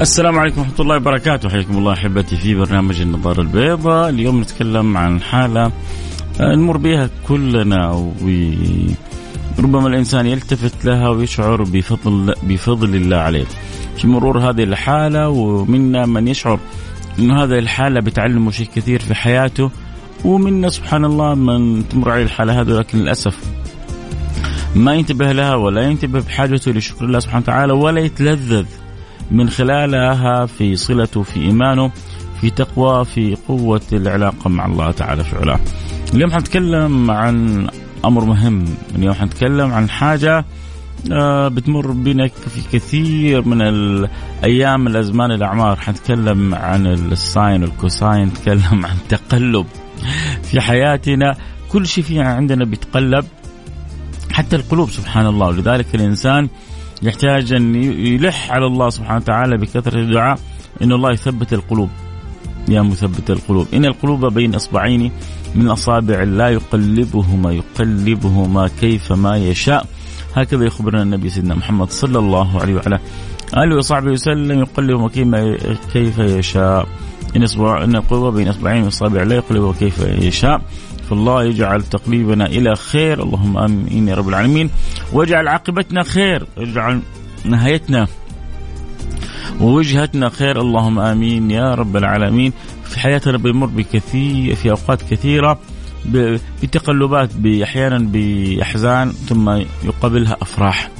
السلام عليكم ورحمة الله وبركاته. حياكم الله أحبتي في برنامج النظارة البيضاء. اليوم نتكلم عن حالة نمر بها كلنا وربما الإنسان يلتفت لها ويشعر بفضل بفضل الله عليه. في مرور هذه الحالة ومنا من يشعر أنه هذه الحالة بتعلمه شيء كثير في حياته ومنا سبحان الله من تمر عليه الحالة هذه لكن للأسف ما ينتبه لها ولا ينتبه بحاجته لشكر الله سبحانه وتعالى ولا يتلذذ من خلالها في صلته في إيمانه في تقوى في قوة العلاقة مع الله تعالى في علاه. اليوم حنتكلم عن أمر مهم. اليوم حنتكلم عن حاجة آه، بتمر بنا في كثير من الأيام الأزمان الأعمار. حنتكلم عن ال sine وال cosine نتكلم عن تقلب في حياتنا. كل شيء في عندنا بيتقلب حتى القلوب سبحان الله. ولذلك الإنسان يحتاج أن يلح على الله سبحانه وتعالى بكثرة الدعاء أن الله يثبت القلوب. يا مثبت القلوب. إن القلوب بين إصبعين من أصابع لا يقلبهما يقلبهما كيف ما يشاء. هكذا يخبرنا النبي سيدنا محمد صلى الله عليه وعلى آله وصحبه وسلم يقلبهما كيف يشاء. إن إصبع إن القلوب بين إصبعين من أصابع لا يقلبهما كيف يشاء. فالله يجعل تقليبنا إلى خير. اللهم آمين يا رب العالمين. واجعل عاقبتنا خير اجعل نهايتنا ووجهتنا خير. اللهم آمين يا رب العالمين. في حياتنا بنمر بكثير في أوقات كثيرة بتقلبات أحيانا بأحزان ثم يقابلها أفراح.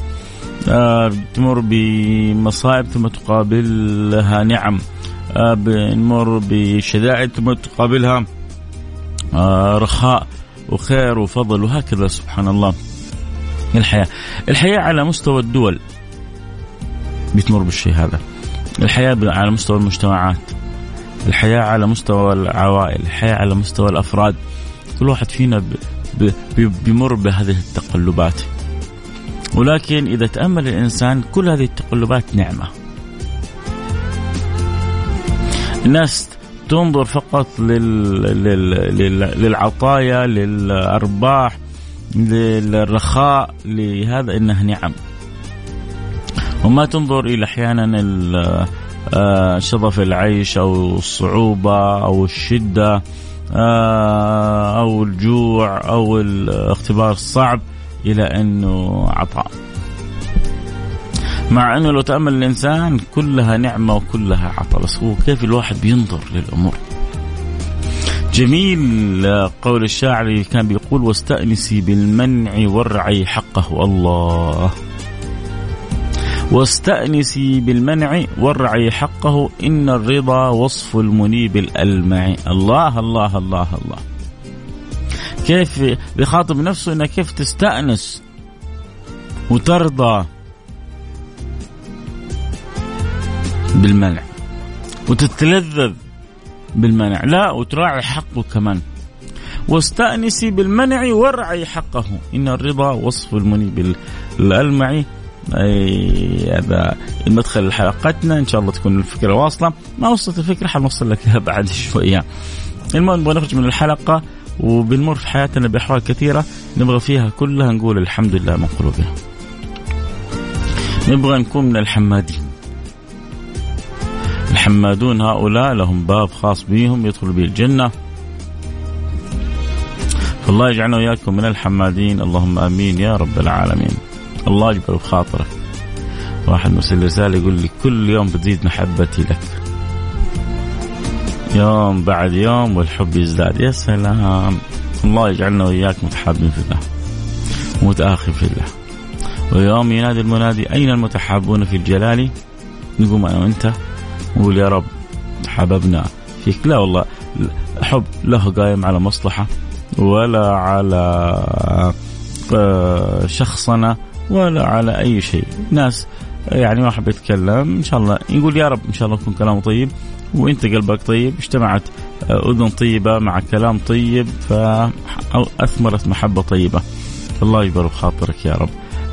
آه تمر بمصائب ثم تقابلها نعم. آه بنمر بشدائد ثم تقابلها رخاء وخير وفضل وهكذا سبحان الله. الحياة الحياة على مستوى الدول بتمر بالشيء هذا. الحياة على مستوى المجتمعات الحياة على مستوى العوائل الحياة على مستوى الأفراد. كل واحد فينا بيمر بهذه التقلبات. ولكن إذا تأمل الإنسان كل هذه التقلبات نعمة. الناس تنظر فقط لل... لل... لل... للعطايا للأرباح للرخاء لهذا إنها نعم. وما تنظر إلى أحيانا آه، شظف العيش أو الصعوبة أو الشدة آه، أو الجوع أو الاختبار الصعب إلى أنه عطاء. مع أنه لو تأمل الإنسان كلها نعمة وكلها عطاء بس هو كيف الواحد بينظر للأمور؟ جميل قول الشاعر اللي كان بيقول واستأنسي بالمنع والرعي حقه الله. واستأنسي بالمنع والرعي حقه إن الرضا وصف المنيب الألمع. الله الله الله الله. كيف بيخاطب نفسه انك كيف تستأنس وترضى بالمنع. وتتلذذ بالمنع. لا وتراعي حقه كمان. واستأنسي بالمنع وارعي حقه. إن الرضا وصف المنيب الألمعي هذا المدخل حلقتنا. إن شاء الله تكون الفكرة واصلة. ما وصلت الفكرة حنوصل لك بعد شوية. المهم نبغى نخرج من الحلقة. وبنمر في حياتنا بأحوال كثيرة. نبغى فيها كلها نقول الحمد لله من قلوبنا. نبغى نكون من الحمادين. الحمادون هؤلاء لهم باب خاص بهم يدخل به الجنة. فالله يجعلنا وإياكم من الحمادين. اللهم آمين يا رب العالمين. الله يجبر بخاطرك. واحد مرسل رسالة يقول لي كل يوم بتزيد محبتي لك. يوم بعد يوم والحب يزداد. يا سلام. الله يجعلنا وإياك متحابين في الله. متآخي في الله. ويوم ينادي المنادي أين المتحابون في الجلال؟ نقوم أنا وأنت. نقول يا رب حببنا فيك. لا والله الحب له قايم على مصلحة ولا على آه، شخصنة ولا على أي شيء. ناس يعني واحد بيتكلم إن شاء الله يقول يا رب إن شاء الله يكون كلامه طيب وإنت قلبك طيب اجتمعت آه، أذن طيبة مع كلام طيب فاثمرت محبة طيبة. الله يبارك خاطرك يا رب.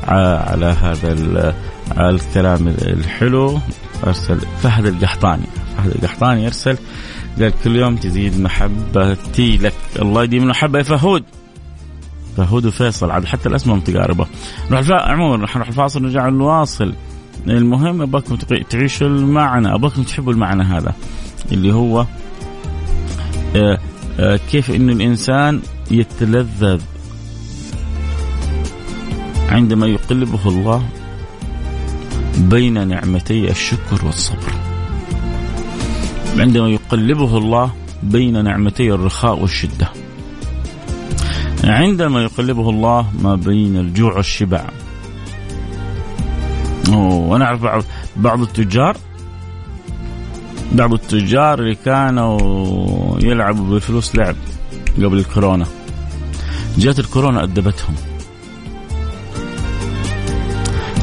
على هذا الكلام الحلو. أرسل فهد القحطاني. فهد القحطاني يرسل قال كل يوم تزيد محبتي لك. الله يديم المحبة يا فهود. فهود وفيصل عاد حتى الأسماء متقاربه نروح عموما نروح الفاصل نرجع نواصل المهم ابغاكم تعيشوا المعنى. ابغاكم تحبوا المعنى هذا اللي هو آه، آه، كيف إنه الإنسان يتلذذ عندما يقلبه الله بين نعمتي الشكر والصبر. عندما يقلبه الله بين نعمتي الرخاء والشدة. عندما يقلبه الله ما بين الجوع والشبع. وأنا أعرف بعض التجار بعض التجار اللي كانوا يلعبوا بالفلوس لعب قبل الكورونا. جات الكورونا أدبتهم.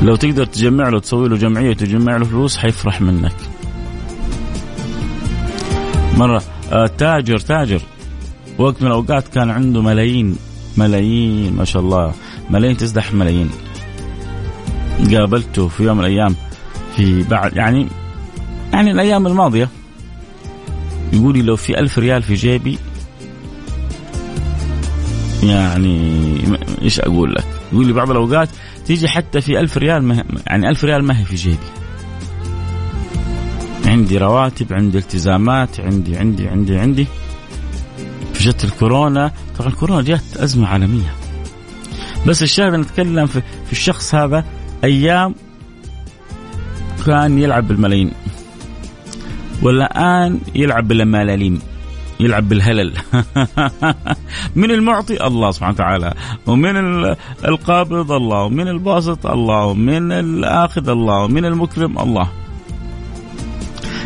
لو تقدر تجمع له تسوي له جمعية تجمع له فلوس حيفرح منك. مرة آه تاجر تاجر. وقت من الأوقات كان عنده ملايين ملايين ما شاء الله. ملايين تزدح ملايين. قابلته في يوم من الأيام في بعد يعني يعني الأيام الماضية. يقول لي لو في ألف ريال في جيبي يعني إيش أقول لك؟ يقول لي بعض الأوقات تيجي حتى في ألف ريال ما يعني ألف ريال ما هي في جيبي. عندي رواتب، عندي التزامات، عندي عندي عندي عندي. فجت الكورونا، طبعا الكورونا جت أزمة عالمية. بس الشاهد نتكلم في, في الشخص هذا أيام كان يلعب بالملايين والآن يلعب بالملاليم يلعب بالهلل. من المعطي الله سبحانه وتعالى ومن القابض الله ومن الباسط الله ومن الآخذ الله ومن المكرم الله.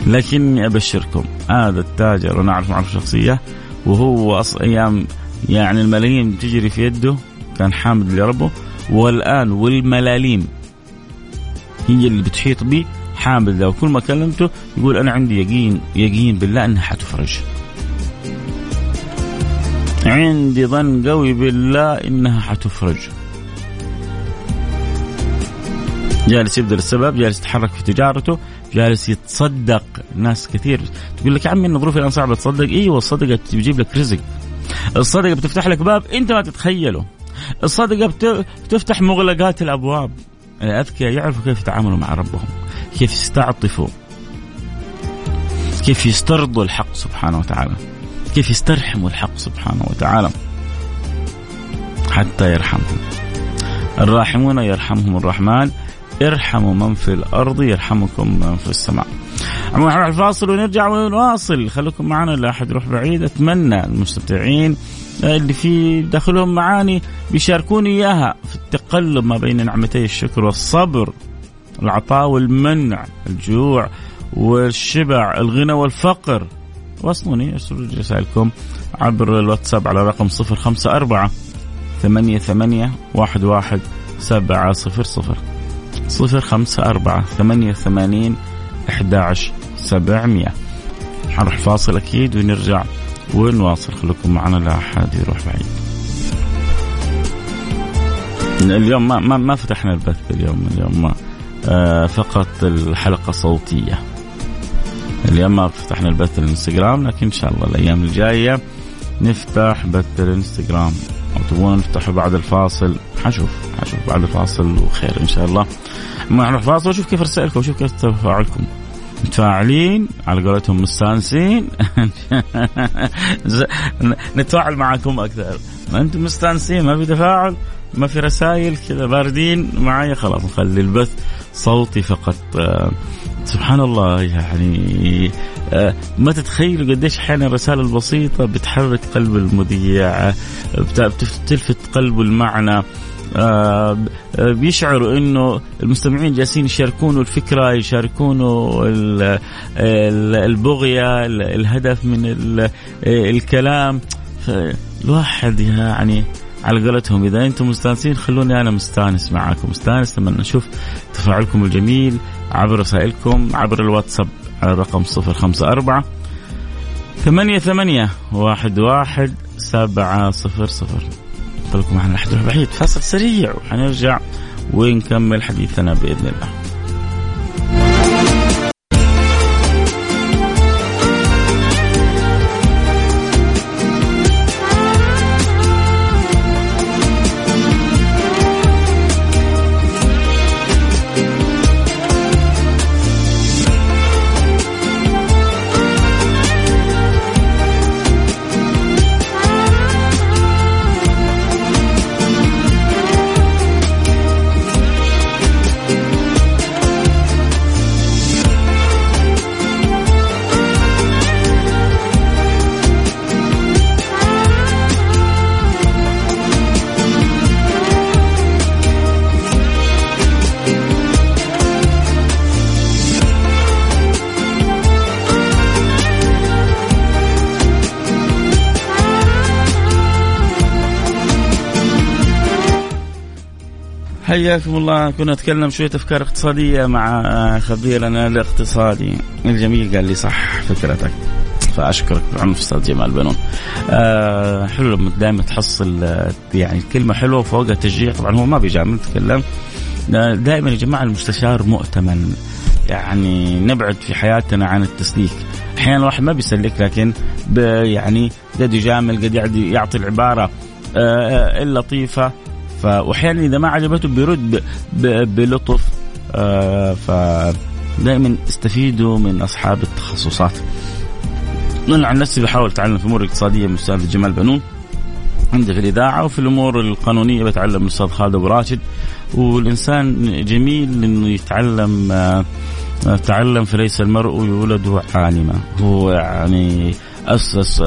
لكني أبشركم هذا التاجر أنا أعرف معرفة شخصية وهو. أيام يعني الملايين تجري في يده كان حامد لربه والآن والملاليم. هي اللي بتحيط به حامد له كل ما كلمته يقول أنا عندي يقين يقين بالله أنها حتفرج. عندي ظن قوي بالله إنها حتفرج. جالس يبذل السبب جالس يتحرك في تجارته جالس يتصدق ناس كثير. تقول لك يا عمي إن ظروفي الان صعبه تصدق إيوه الصدقة بتجيب لك رزق. الصدقة بتفتح لك باب أنت ما تتخيله. الصدقة بتفتح مغلقات الأبواب. الاذكياء يعرفوا كيف يتعاملوا مع ربهم. كيف يستعطفوا. كيف يسترضوا الحق سبحانه وتعالى. كيف يسترحموا الحق سبحانه وتعالى. حتى يرحمهم. الراحمون يرحمهم الرحمن. ارحموا من في الأرض يرحمكم من في السماء. عموما نروح الفاصل ونرجع ونواصل. خليكم معنا لا أحد يروح بعيد. أتمنى المستمتعين اللي في داخلهم معاني بيشاركوني إياها في التقلب ما بين نعمتي الشكر والصبر العطاء والمنع الجوع والشبع الغنى والفقر. واصلوني أرسلوا رسائلكم عبر الواتساب على رقم 054 ثمانية ثمانية واحد واحد سبعة صفر صفر. صفر خمسة أربعة ثمانية ثمانين أحد سبعمية. حنروح فاصل أكيد ونرجع ونواصل. خليكم معنا لا أحد يروح بعيد. اليوم ما ما, ما فتحنا البث اليوم اليوم ما آه فقط الحلقة صوتية. اليوم ما فتحنا البث الانستغرام لكن إن شاء الله الأيام الجاية نفتح بث الانستغرام. أو تبغون نفتحه بعد الفاصل حشوف حشوف بعد الفاصل وخير إن شاء الله. ما نروح فاصل وشوف كيف رسائلكم وشوف كيف تفاعلكم. متفاعلين على قولتهم مستانسين. نتفاعل معكم أكثر. ما أنتم مستانسين ما في تفاعل. ما في رسائل كذا باردين معي خلاص نخلي البث صوتي فقط. آه، سبحان الله يعني آه، ما تتخيلوا قديش أحيانا الرسالة البسيطة بتحرك قلب المذيع بتلفت قلبه المعنى. آه، بيشعروا إنه المستمعين جالسين يشاركونه الفكرة يشاركونه البغية الهدف من الكلام. الواحد يعني على قولتهم. إذا أنتم مستانسين خلوني أنا مستانس معاكم. مستانس لما نشوف تفاعلكم الجميل عبر رسائلكم عبر الواتساب على الرقم 054 ثمانية ثمانية واحد واحد سبعة صفر صفر. لكم معنا لحد بعيد فاصل سريع. وحنرجع ونكمل حديثنا بإذن الله. حياكم الله. كنا نتكلم شوية أفكار اقتصادية مع خبيرنا الاقتصادي الجميل. قال لي صح فكرتك. فأشكرك بعنف أستاذ جمال بنون. أه حلو لما دائما تحصل يعني كلمة حلوة وفوقها تشجيع طبعا هو ما بيجامل يتكلم. دائما يا جماعة المستشار مؤتمن. يعني نبعد في حياتنا عن التسليك. أحيانا الواحد ما بيسلك لكن يعني قد يجامل قد يعطي العبارة أه اللطيفه واحيانا إذا ما عجبته بيرد بلطف آه فدائما استفيدوا من أصحاب التخصصات. أنا عن نفسي بحاول أتعلم في الأمور الاقتصاديه من الأستاذ جمال بنون عندي في الإذاعة وفي الأمور القانونية بتعلم من الأستاذ خالد أبو راشد والإنسان جميل إنه يتعلم آه تعلم فليس المرء يولد عالما هو يعني اسس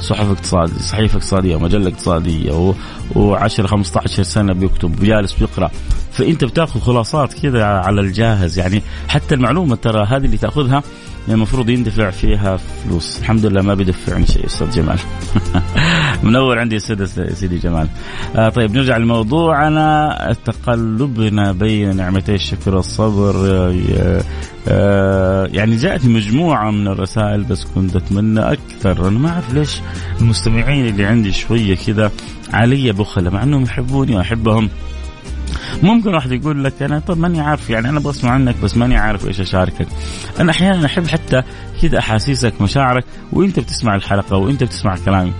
صحف اقتصاديه صحيفة اقتصادية ومجله اقتصادية و10 15 سنة بيكتب جالس بيقرأ. فأنت بتأخذ خلاصات كذا على الجاهز. يعني حتى المعلومة ترى هذه اللي تأخذها المفروض يندفع فيها فلوس. الحمد لله ما بيدفعني شيء أستاذ جمال. منور عندي سيدي سيدي جمال. آه طيب نرجع لموضوعنا. تقلبنا بين نعمتي الشكر والصبر آه آه يعني جاءتني مجموعة من الرسائل بس كنت أتمنى أكثر. أنا ما أعرف ليش المستمعين اللي عندي شوية كذا علي بخلة مع أنهم يحبوني وأحبهم. ممكن واحد يقول لك أنا طب ماني عارف يعني أنا بسمع عنك بس ماني عارف إيش أشاركك. أنا أحيانا أحب حتى كذا أحاسيسك مشاعرك وأنت بتسمع الحلقة وأنت بتسمع كلامي.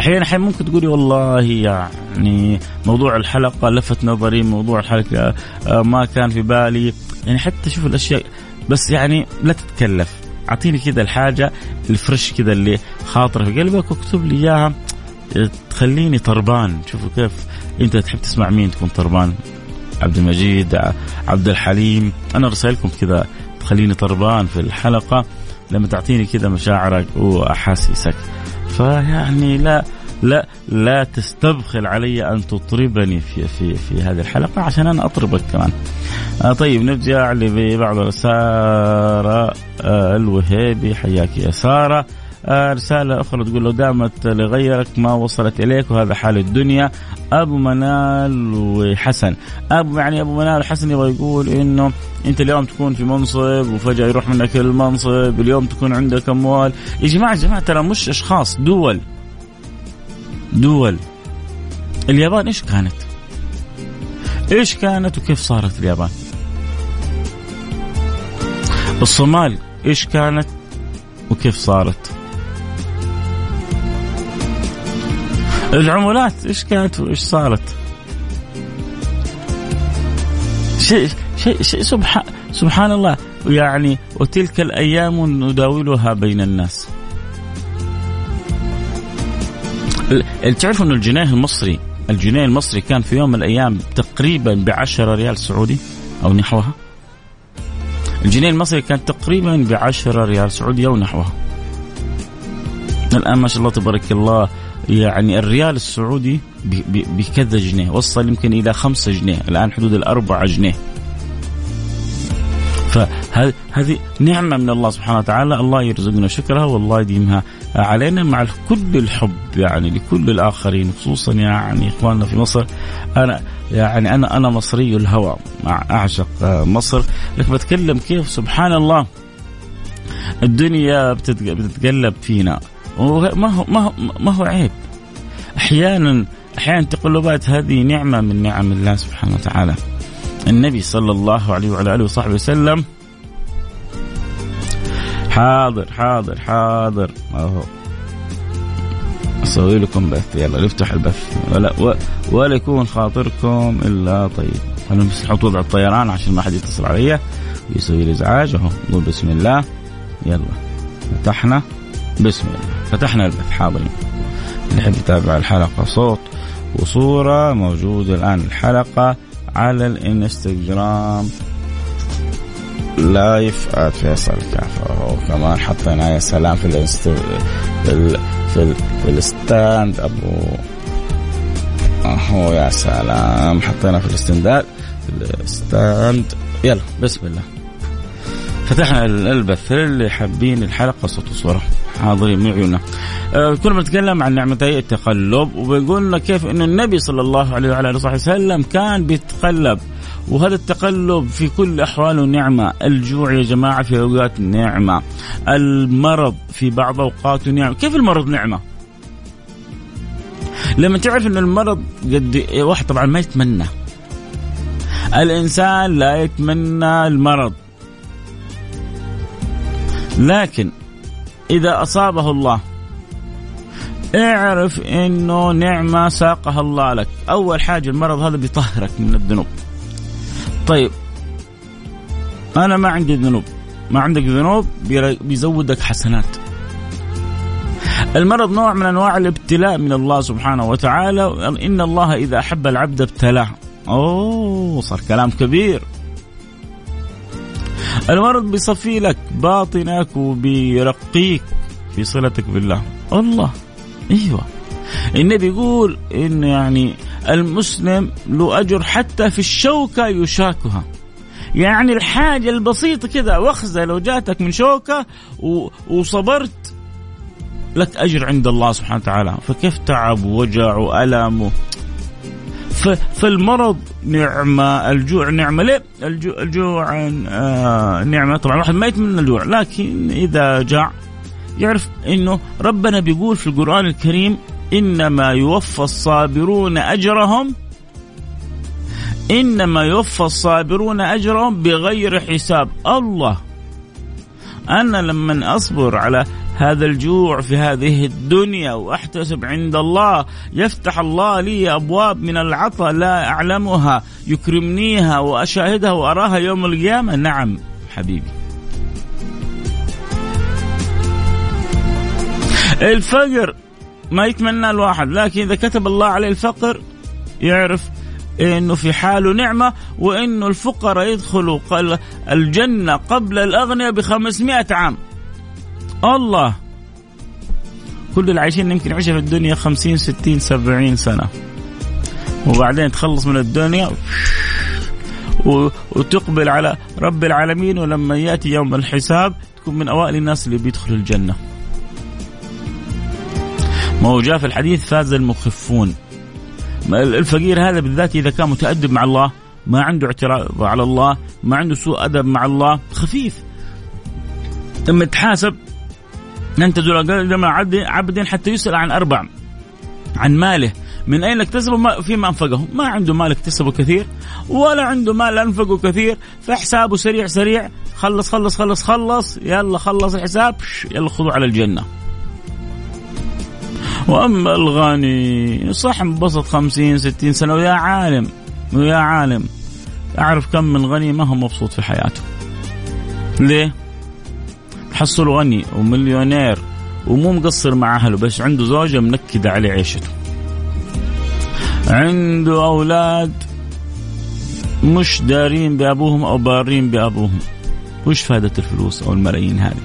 أحيانا أحيانا ممكن تقولي والله يعني موضوع الحلقة لفت نظري موضوع الحلقة آه، ما كان في بالي. يعني حتى شوف الأشياء بس يعني لا تتكلف. أعطيني كذا الحاجة الفريش كذا اللي خاطره في قلبك واكتب لي إياها. تخليني طربان. شوفوا كيف أنت تحب تسمع مين تكون طربان. عبد المجيد عبد الحليم. أنا رسائلكم كذا تخليني طربان في الحلقة. لما تعطيني كذا مشاعرك واحاسيسك فيعني لا لا لا تستبخل علي أن تطربني في في في هذه الحلقة عشان أنا أطربك كمان. آه طيب نرجع لبعض الرسالة آه الوهيبي. حياك يا سارة. رسالة أخرى تقول لو دامت لغيرك ما وصلت إليك وهذا حال الدنيا. أبو منال وحسن. أبو يعني أبو منال وحسن يبغى يقول إنه أنت اليوم تكون في منصب وفجأة يروح منك المنصب اليوم تكون عندك أموال. يا جماعة جماعة ترى مش أشخاص دول. دول. اليابان إيش كانت؟ إيش كانت وكيف صارت اليابان؟ الصومال إيش كانت وكيف صارت؟ العمولات إيش كانت وإيش صارت؟ شيء شيء شيء سبحان سبحان الله يعني وتلك الأيام نداولها بين الناس. تعرفوا إنه الجنيه المصري الجنيه المصري كان في يوم من الأيام تقريبا ب 10 ريال سعودي أو نحوها. الجنيه المصري كان تقريبا ب 10 ريال سعودي أو نحوها. الآن ما شاء الله تبارك الله يعني الريال السعودي بكذا جنيه وصل يمكن إلى خمسة جنيه الآن حدود الأربعة جنيه. فهذه نعمة من الله سبحانه وتعالى الله يرزقنا شكرها والله يديمها علينا مع كل الحب يعني لكل الآخرين خصوصا يعني إخواننا في مصر. أنا يعني أنا أنا مصري الهوى أعشق مصر. لكن بتكلم كيف؟ سبحان الله. الدنيا بتتقلب فينا. وما هو ما هو ما هو عيب. أحيانا أحيانا تقلبات هذه نعمة من نعم الله سبحانه وتعالى. النبي صلى الله عليه وعلى آله وصحبه وسلم حاضر حاضر حاضر. اهو أسوي لكم بث. يلا نفتح البث. ولا ولا يكون خاطركم إلا طيب. أنا بس أحط وضع الطيران عشان ما حد يتصل علي. ويسوي لي ازعاج أهو نقول بسم الله. يلا فتحنا. بسم الله. فتحنا البث حاضرين اللي يحب يتابع الحلقة صوت وصورة موجودة الآن. الحلقة على الإنستغرام. live at فيصل كاف وكمان حطينا يا سلام في الانست في ال... في, ال... في ال stand أبو. أهو يا سلام. حطينا في ال stand في ال stand. يلا بسم الله. فتحنا البث اللي حابين الحلقة صوت وصورة. حاضرين من عيوننا. آه كنا بنتكلم عن نعمتي التقلب وبيقولنا كيف انه النبي صلى الله عليه وعلى آله وصحبه وسلم كان بيتقلب. وهذا التقلب في كل أحواله نعمة، الجوع يا جماعة في أوقات نعمة، المرض في بعض أوقاته نعمة، كيف المرض نعمة؟ لما تعرف إن المرض قد واحد طبعا ما يتمنى. الإنسان لا يتمنى المرض. لكن إذا أصابه الله اعرف إنه نعمة ساقها الله لك، أول حاجة المرض هذا بيطهرك من الذنوب. طيب أنا ما عندي ذنوب، ما عندك ذنوب بيزودك حسنات. المرض نوع من أنواع الابتلاء من الله سبحانه وتعالى، إن الله إذا أحب العبد ابتلاه. أوه صار كلام كبير. المرض بيصفي لك باطنك وبيرقيك في صلتك بالله. الله. أيوه. النبي يقول إن يعني المسلم له أجر حتى في الشوكة يشاكها. يعني الحاجة البسيطة كذا وخزة لو جاتك من شوكة وصبرت لك أجر عند الله سبحانه وتعالى. فكيف تعب ووجع وألم فالمرض نعمة الجوع نعمة ليه؟ الجوع, الجوع آه نعمة. طبعا الواحد ما يتمنى الجوع لكن إذا جاع يعرف أنه ربنا بيقول في القرآن الكريم إنما يوفى الصابرون أجرهم إنما يوفى الصابرون أجرهم بغير حساب. الله أنا لما أصبر على هذا الجوع في هذه الدنيا وأحتسب عند الله. يفتح الله لي أبواب من العطاء لا أعلمها يكرمنيها وأشاهدها وأراها يوم القيامة. نعم حبيبي. الفقر ما يتمنى الواحد لكن إذا كتب الله عليه الفقر يعرف إنه في حاله نعمة وإنه الفقراء يدخلوا الجنة قبل الأغنياء ب 500 عام. الله. كل اللي عايشين يمكن يعيشها في الدنيا خمسين ستين سبعين سنة. وبعدين تخلص من الدنيا وتقبل على رب العالمين ولما يأتي يوم الحساب تكون من أوائل الناس اللي بيدخلوا الجنة. ما هو جاء في الحديث فاز المخفون. الفقير هذا بالذات إذا كان متأدب مع الله ما عنده اعتراض على الله ما عنده سوء أدب مع الله خفيف. لما تحاسب أنت لما عبد حتى يسأل عن أربع. عن ماله. من أين اكتسبه؟ فيما أنفقه. ما عنده مال اكتسبه كثير ولا عنده مال أنفقه كثير. فحسابه سريع سريع. خلص خلص خلص خلص. يلا خلص الحساب. يلا خذوا على الجنة. وأما الغني صح انبسط خمسين ستين سنة ويا عالم ويا عالم. أعرف كم من غني ما هو مبسوط في حياته. ليه؟ تحصل غني ومليونير ومو مقصر مع أهله بس عنده زوجة منكدة عليه عيشته. عنده أولاد مش دارين بأبوهم أو بارين بأبوهم. وش فائده الفلوس أو الملايين هذه؟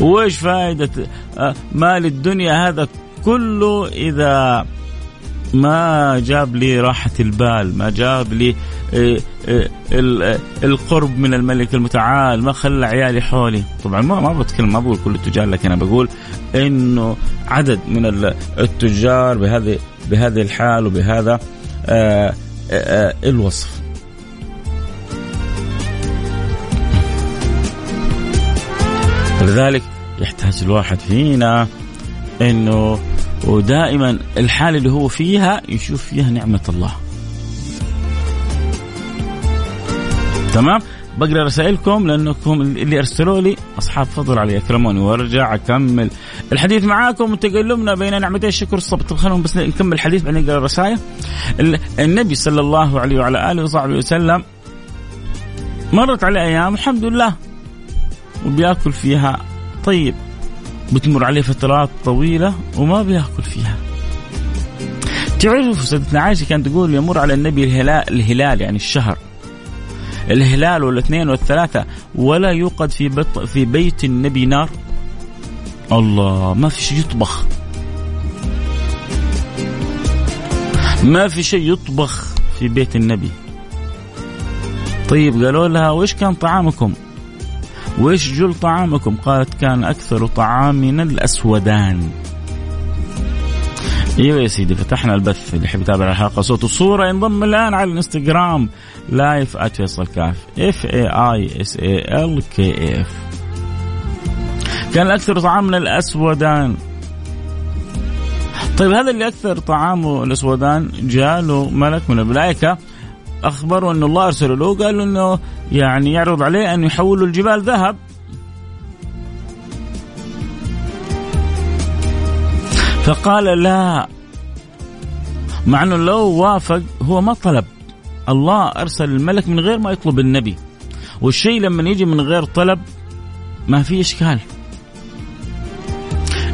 وش فائده مال الدنيا هذا كله إذا ما جاب لي راحة البال ما جاب لي القرب من الملك المتعال ما خلى عيالي حولي. طبعا ما ما بتكلم ما بقول كل التجار لكن أنا بقول إنه عدد من التجار بهذه بهذه الحال وبهذا آه، الوصف. لذلك يحتاج الواحد فينا إنه ودائما الحالة اللي هو فيها يشوف فيها نعمة الله. تمام؟ بقرأ رسائلكم لأنكم اللي أرسلوا لي أصحاب فضل علي أكرموني وأرجع أكمل. الحديث معاكم وتقلبنا بين نعمتي الشكر والصبر. طب خلونا بس نكمل الحديث بعدين نقرأ الرسائل. النبي صلى الله عليه وعلى آله وصحبه وسلم مرت عليه أيام الحمد لله وبيأكل فيها طيب بتمر عليه فترات طويلة وما بيأكل فيها. تعرفوا سيدتنا عائشة كانت تقول يمر على النبي الهلال, الهلال يعني الشهر. الهلال والاثنين والثلاثة ولا يوقد في بط في بيت النبي نار. الله ما في شيء يطبخ. ما في شيء يطبخ في بيت النبي. طيب قالوا لها وإيش كان طعامكم؟ وإيش جل طعامكم؟ قالت كان أكثر طعامنا الأسودان. أيوه يا سيدي فتحنا البث اللي يحب يتابع الحلقة. صوت وصوره ينضم الآن على الإنستغرام live @فيصل كاف F A I S A L K F كان أكثر طعامنا الأسودان. طيب هذا اللي أكثر طعامه الأسودان جاله ملك من الملائكة اخبره أن الله أرسله له قال له إنه يعني يعرض عليه أن يحول الجبال ذهب. فقال لا. مع إنه لو وافق هو ما طلب. الله أرسل الملك من غير ما يطلب النبي. والشيء لما يجي من غير طلب ما في إشكال.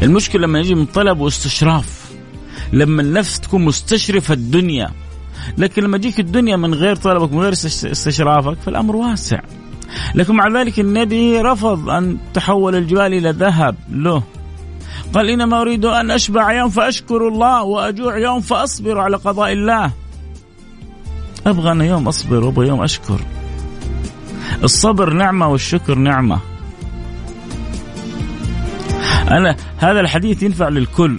المشكلة لما يجي من طلب واستشراف. لما النفس تكون مستشرفة الدنيا. لكن لما تجيك الدنيا من غير طلبك من غير استشرافك فالأمر واسع. لكن مع ذلك النبي رفض أن تحول الجبال إلى ذهب. له قال إنما أريد أن أشبع يوم فأشكر الله وأجوع يوم فأصبر على قضاء الله. أبغى أنا يوم أصبر وأبغى يوم أشكر. الصبر نعمة والشكر نعمة. أنا هذا الحديث ينفع للكل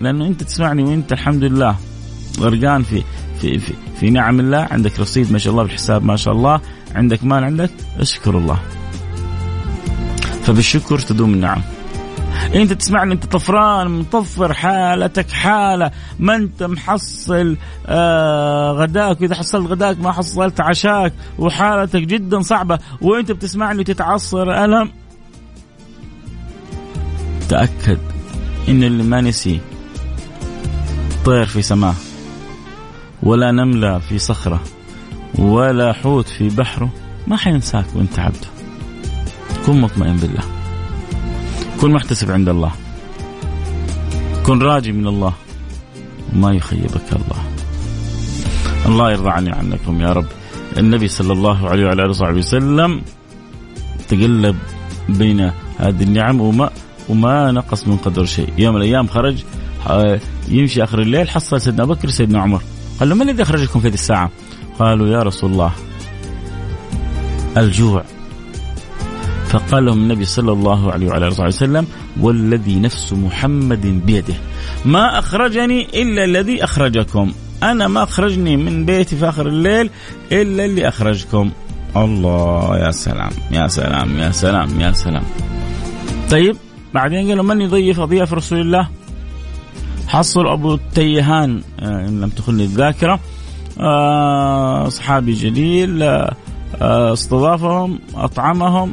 لأنه أنت تسمعني وأنت الحمد لله غرقان في في, في في نعم الله. عندك رصيد ما شاء الله بالحساب ما شاء الله. عندك مال عندك؟ أشكر الله. فبالشكر تدوم النعم. انت تسمعني انت طفران مطفر حالتك حالة ما انت محصل آه غداك وإذا حصلت غداك ما حصلت عشاك وحالتك جدا صعبة وانت بتسمعني تتعصر ألم؟ تأكد إن اللي ما نسي طير في سماه ولا نملة في صخرة ولا حوت في بحره ما حينساك وانت عبده. كن مطمئن بالله. كن محتسب عند الله. كن راجي من الله. وما يخيبك الله. الله يرضى عني عنكم يا رب. النبي صلى الله عليه وعلى آله وصحبه وسلم تقلب بين هذه النعم وما وما نقص من قدر شيء. يوم من الأيام خرج آه، يمشي آخر الليل حصل سيدنا بكر سيدنا عمر. قال له من الذي اخرجكم في هذه الساعة؟ قالوا يا رسول الله الجوع. فقال لهم النبي صلى الله عليه وعلى آله وسلم والذي نفس محمد بيده ما أخرجني إلا الذي أخرجكم. أنا ما أخرجني من بيتي في آخر الليل إلا اللي أخرجكم. الله يا سلام يا سلام يا سلام يا سلام. طيب بعدين قالوا من يضيف اضياف رسول الله؟ حصل أبو التيهان آه، إن لم تخني الذاكرة. آه، صحابي جليل آه، استضافهم أطعمهم.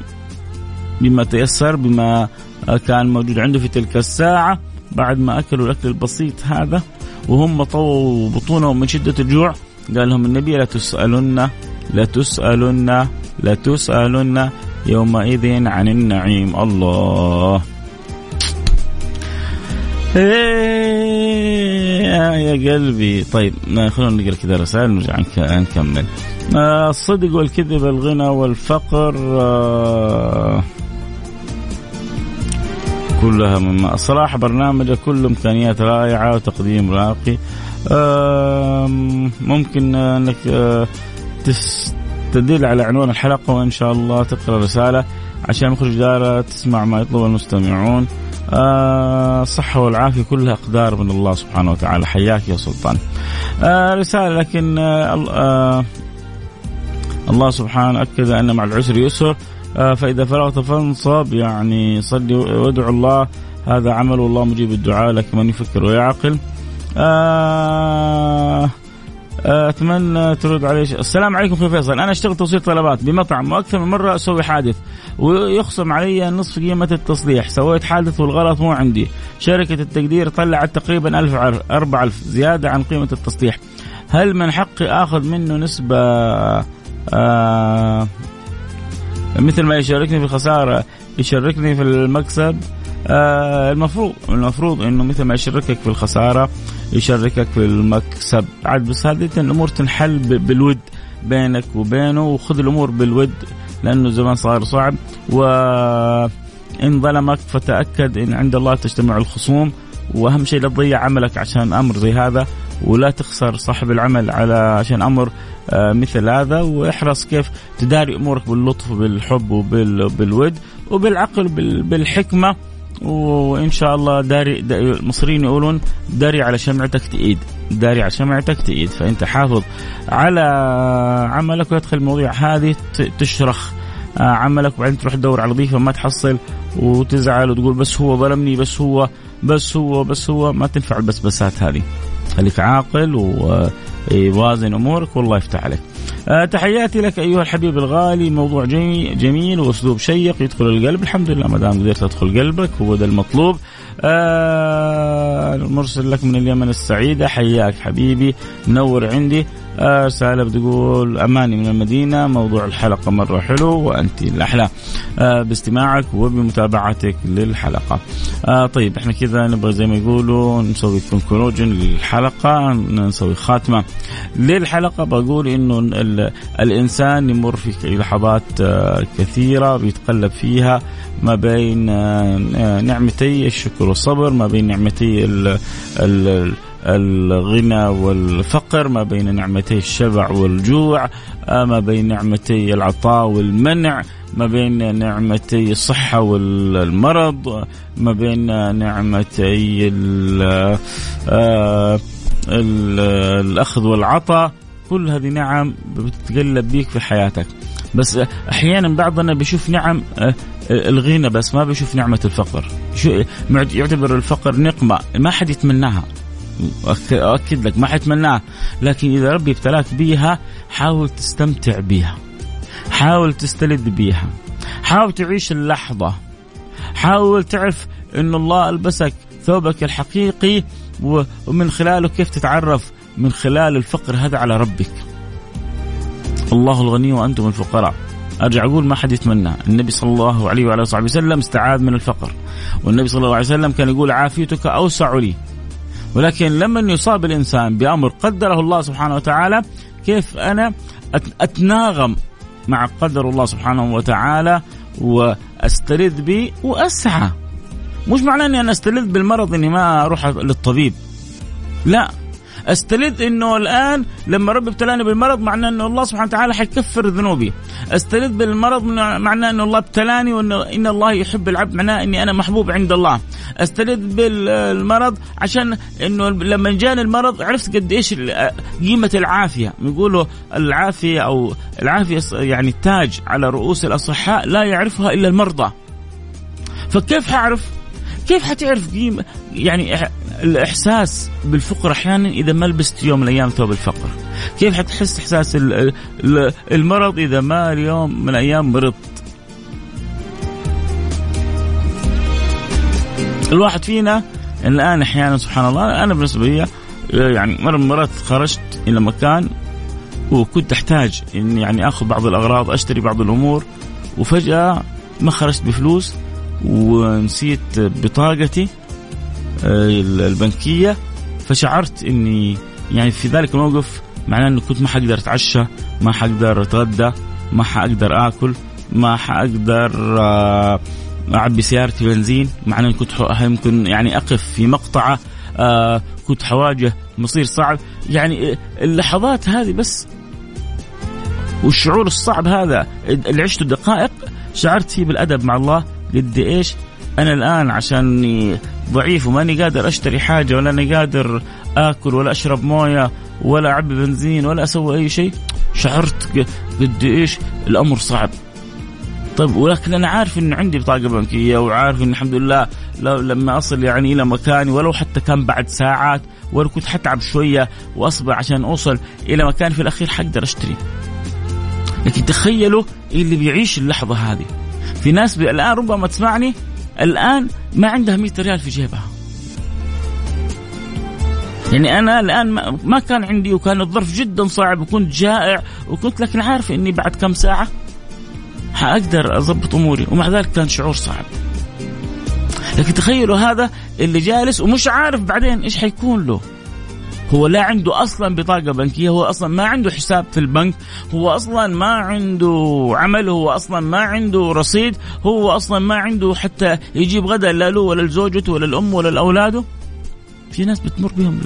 بما تيسر بما كان موجود عنده في تلك الساعة بعد ما أكلوا الأكل البسيط هذا وهم طووا بطونهم من شدة الجوع قال لهم النبي لا تسألن لا تسألن لا تسألن يومئذ عن النعيم. الله. إيه يا قلبي. طيب خلونا نقرأ كذا رسائل نرجع نكمل. الصدق والكذب الغنى والفقر آه كلها مما صراحة برنامجه كله إمكانيات رائعة وتقديم راقي. ممكن أنك آه، تدل على عنوان الحلقة وإن شاء الله تقرأ رسالة عشان مخرج دارة تسمع ما يطلب المستمعون. آه الصحة والعافية كلها أقدار من الله سبحانه وتعالى. حياك يا سلطان. آه رسالة لكن الله سبحانه أكد أن مع العسر يسر. فإذا فرغت فانصب يعني صلي وادعو الله. هذا عمل والله مجيب الدعاء لك من يفكر ويعقل. آه أتمنى ترد علي السلام عليكم أخوي فيصل. أنا أشتغل توصيل طلبات بمطعم وأكثر من مرة أسوي حادث ويخصم علي نصف قيمة التصليح. سويت حادث والغلط مو عندي. شركة التقدير طلعت تقريبا 1000 4000 زيادة عن قيمة التصليح. هل من حقي آخذ منه نسبة؟ آه مثل ما يشاركني في الخسارة يشاركني في المكسب. آه المفروض المفروض إنه مثل ما يشاركك في الخسارة يشاركك في المكسب. عاد بس هذه الأمور تنحل بالود بينك وبينه وخذ الأمور بالود لأنه زمان صار صعب. وإن ظلمك فتأكد إن عند الله تجتمع الخصوم. وأهم شيء لا تضيع عملك عشان أمر زي هذا. ولا تخسر صاحب العمل على عشان أمر آه، مثل هذا. واحرص كيف تداري أمورك باللطف وبالحب وبالود وبالعقل وبالحكمه وإن شاء الله داري, المصريين يقولون داري على شمعتك تئيد داري على شمعتك تئيد فأنت حافظ على عملك ويدخل المواضيع هذه تشرخ آه، عملك. وبعدين تروح تدور على وظيفه ما تحصل وتزعل وتقول بس هو ظلمني بس هو بس هو بس هو ما تنفع البسبسات هذه. خليك عاقل ووازن أمورك والله يفتح عليك. أه تحياتي لك أيها الحبيب الغالي. موضوع جميل وأسلوب شيق يدخل القلب. الحمد لله ما دام قدرت أدخل قلبك هو ده المطلوب. أه مرسل لك من اليمن السعيدة. حياك حبيبي منور عندي. رسالة بتقول أماني من المدينة موضوع الحلقة مرة حلو وأنت الأحلى. آه، باستماعك وبمتابعتك للحلقة. آه، طيب إحنا كذا نبغى زي ما يقولوا نسوي كونكلوجن للحلقة نسوي خاتمة للحلقة. بقول إنه الإنسان يمر في لحظات آه، كثيرة بيتقلب فيها ما بين نعمتي الشكر والصبر ما بين نعمتي ال ال الغنى والفقر ما بين نعمتي الشبع والجوع آه، ما بين نعمتي العطاء والمنع ما بين نعمتي الصحة والمرض ما بين نعمتي آه، الأخذ والعطاء. كل هذه نعم بتتقلب بيك في حياتك. بس أحيانا بعضنا بيشوف نعم آه، الغنى بس ما بيشوف نعمة الفقر. يعتبر الفقر نقمة ما حد يتمناها. أؤكد لك ما حتمناها لكن إذا ربي ابتلاك بيها حاول تستمتع بيها. حاول تستلذ بيها. حاول تعيش اللحظة. حاول تعرف أن الله ألبسك ثوبك الحقيقي ومن خلاله كيف تتعرف؟ من خلال الفقر هذا على ربك. الله الغني وأنتم الفقراء. أرجع أقول ما حد يتمنى. النبي صلى الله عليه وعلى اله وسلم استعاذ من الفقر. والنبي صلى الله عليه وسلم كان يقول عافيتك أوسع لي. ولكن لما يصاب الإنسان بأمر قدره الله سبحانه وتعالى كيف أنا أتناغم مع قدر الله سبحانه وتعالى واستلذ به وأسعى؟ مش معناه إني أنا استلذ بالمرض إني ما أروح للطبيب. لا. استلذ انه الان لما ربي ابتلاني بالمرض معناه انه الله سبحانه وتعالى حيكفر ذنوبي. استلذ بالمرض معناه انه الله ابتلاني وانه إن الله يحب العبد معناه اني أنا محبوب عند الله. استلذ بالمرض عشان انه لما جاني المرض عرفت قد إيش قيمة العافية. يقولوا العافية أو العافية يعني تاج على رؤوس الأصحاء لا يعرفها إلا المرضى. فكيف حعرف كيف حتعرف قيمة يعني الإحساس بالفقر أحيانا إذا ما لبست يوم من الأيام ثوب الفقر؟ كيف حتحس إحساس المرض إذا ما اليوم من الأيام مرضت؟ الواحد فينا الآن أحيانا سبحان الله أنا بالنسبة لي يعني مرة من المرات خرجت إلى مكان وكنت أحتاج إني يعني آخذ بعض الأغراض أشتري بعض الأمور وفجأة ما خرجت بفلوس ونسيت بطاقتي آه، البنكية فشعرت إني يعني في ذلك الموقف معناه إنه كنت ما حقدر أتعشى ما حقدر أتغدى ما حقدر آكل ما حقدر آه، أعبي سيارتي بنزين مع إني كنت يمكن يعني أقف في مقطعة آه كنت حواجه مصير صعب. يعني اللحظات هذه بس والشعور الصعب هذا اللي عشته دقائق شعرت فيه بالأدب مع الله. قد إيش أنا الآن عشان ضعيف وماني قادر أشتري حاجة ولا أنا قادر آكل ولا أشرب موية ولا أعبي بنزين ولا أسوي أي شيء شعرت قد إيش الأمر صعب طيب ولكن أنا عارف انه عندي بطاقة بنكية وعارف إن الحمد لله لما أصل يعني إلى مكاني ولو حتى كان بعد ساعات ولو كنت حتعب شوية واصبر عشان أوصل إلى مكاني في الأخير حقدر أشتري. لكن تخيلوا اللي بيعيش اللحظة هذه. في ناس الآن ربما تسمعني الآن ما عندها 100 ريال في جيبها. يعني أنا الآن ما كان عندي وكان الظرف جدا صعب وكنت جائع وكنت لكن عارف إني بعد كم ساعة حأقدر أضبط أموري ومع ذلك كان شعور صعب. لكن تخيلوا هذا اللي جالس ومش عارف بعدين إيش حيكون له. هو لا عنده أصلا بطاقة بنكية هو أصلا ما عنده حساب في البنك هو أصلا ما عنده عمل هو أصلا ما عنده رصيد هو أصلا ما عنده حتى يجيب غدا لا له ولا لزوجته ولا الام ولا لأولاده. في ناس بتمر بهم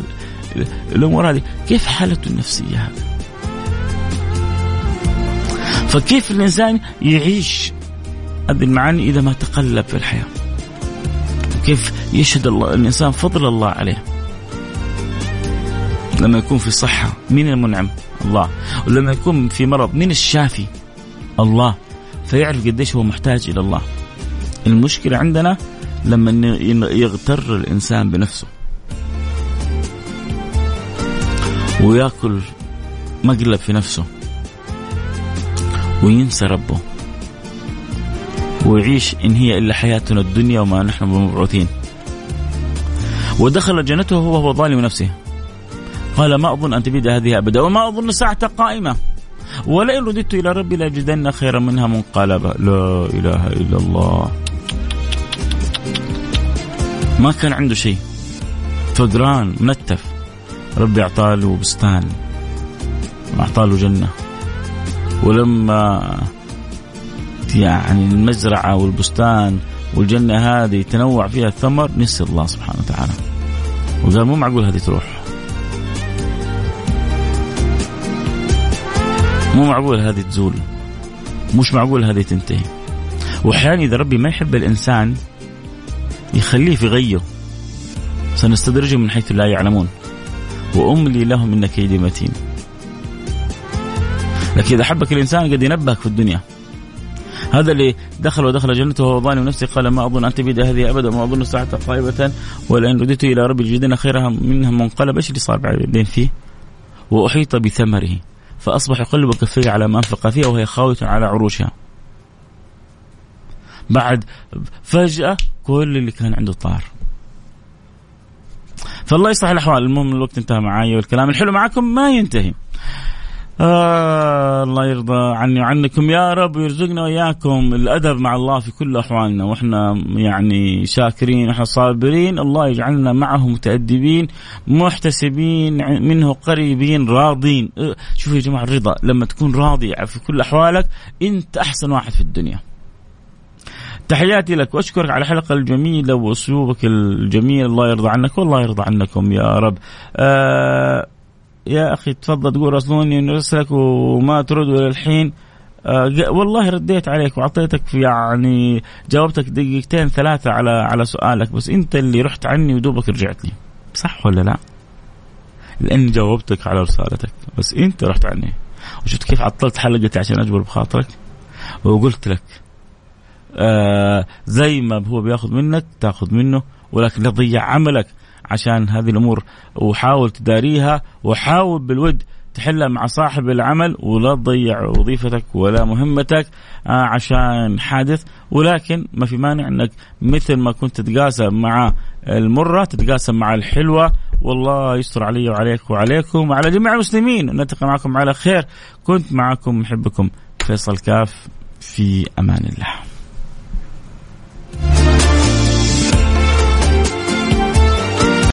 الأمور هذه. كيف حالته النفسية هذه؟ فكيف الإنسان يعيش هذه المعاني إذا ما تقلب في الحياة؟ كيف يشهد الله الإنسان فضل الله عليه؟ لما يكون في صحة مين المنعم؟ الله. ولما يكون في مرض مين الشافي؟ الله. فيعرف قديش هو محتاج إلى الله. المشكلة عندنا لما يغتر الإنسان بنفسه. ويأكل مقلب في نفسه. وينسى ربه. ويعيش إن هي إلا حياتنا الدنيا وما نحن بمبعوثين. ودخل جنته وهو ظالم نفسه. قال ما أظن أن تبيد هذه أبدا وما أظن ساعة قائمة. ولئن رددت إلى ربي لأجدن خيرا منها منقلبا لا إله إلا الله. ما كان عنده شيء. فقران منتف. ربي أعطاه بستان. أعطاه جنة. ولما يعني المزرعة والبستان والجنة هذه تنوع فيها الثمر نسي الله سبحانه وتعالى. وقال مو معقول هذه تروح. مو معقول هذه تزول. مش معقول هذه تنتهي. وأحيانا إذا ربي ما يحب الإنسان يخليه في غيه. سنستدرجهم من حيث لا يعلمون. وأملي لهم إن كيدي متين. لكن إذا حبك الإنسان قد ينبهك في الدنيا. هذا اللي دخل ودخل جنته وهو ظالم نفسه قال ما أظن ان تبيد هذه أبدا وما أظن الساعة قائمه ولئن رددت إلى ربي الجدين خيرها منها منقلب. إيش اللي صار بعدين فيه؟ وأحيط بثمره. فأصبح يقلب كفيه على ما أنفق فيها وهي خاوية على عروشها. بعد فجأة كل اللي كان عنده طار. فالله يصلح الأحوال. المهم الوقت انتهى معي والكلام الحلو معكم ما ينتهي. آه الله يرضى عني وعنكم. يا رب ويرزقنا وإياكم الأدب مع الله في كل أحوالنا. وإحنا يعني شاكرين وإحنا صابرين. الله يجعلنا معه متأدبين محتسبين منه قريبين راضين. أه، شوفوا يا جماعة الرضا لما تكون راضي في كل أحوالك أنت أحسن واحد في الدنيا. تحياتي لك وأشكرك على الحلقة الجميلة وأسلوبك الجميل. الله يرضى عنك والله يرضى عنكم يا رب. آه يا أخي تفضل تقول راسلوني نرسلك وما ترد إلى الحين. آه والله رديت عليك وأعطيتك يعني جاوبتك دقيقتين ثلاثة على على سؤالك بس أنت اللي رحت عني ودوبك رجعت لي. صح ولا لا؟ لأني جاوبتك على رسالتك بس أنت رحت عني. وشفت كيف عطلت حلقتي عشان أجبر بخاطرك؟ وقلت لك آه زي ما هو بياخذ منك تاخذ منه ولكن لا تضيع عملك. عشان هذه الأمور وحاول تداريها وحاول بالود تحلها مع صاحب العمل ولا تضيع وظيفتك ولا مهمتك آه، عشان حادث. ولكن ما في مانع إنك مثل ما كنت تتقاسم مع المرة تتقاسم مع الحلوة. والله يستر علي وعليك وعليكم وعلى جميع المسلمين. نلتقي معكم على خير. كنت معكم محبكم فيصل كاف في أمان الله.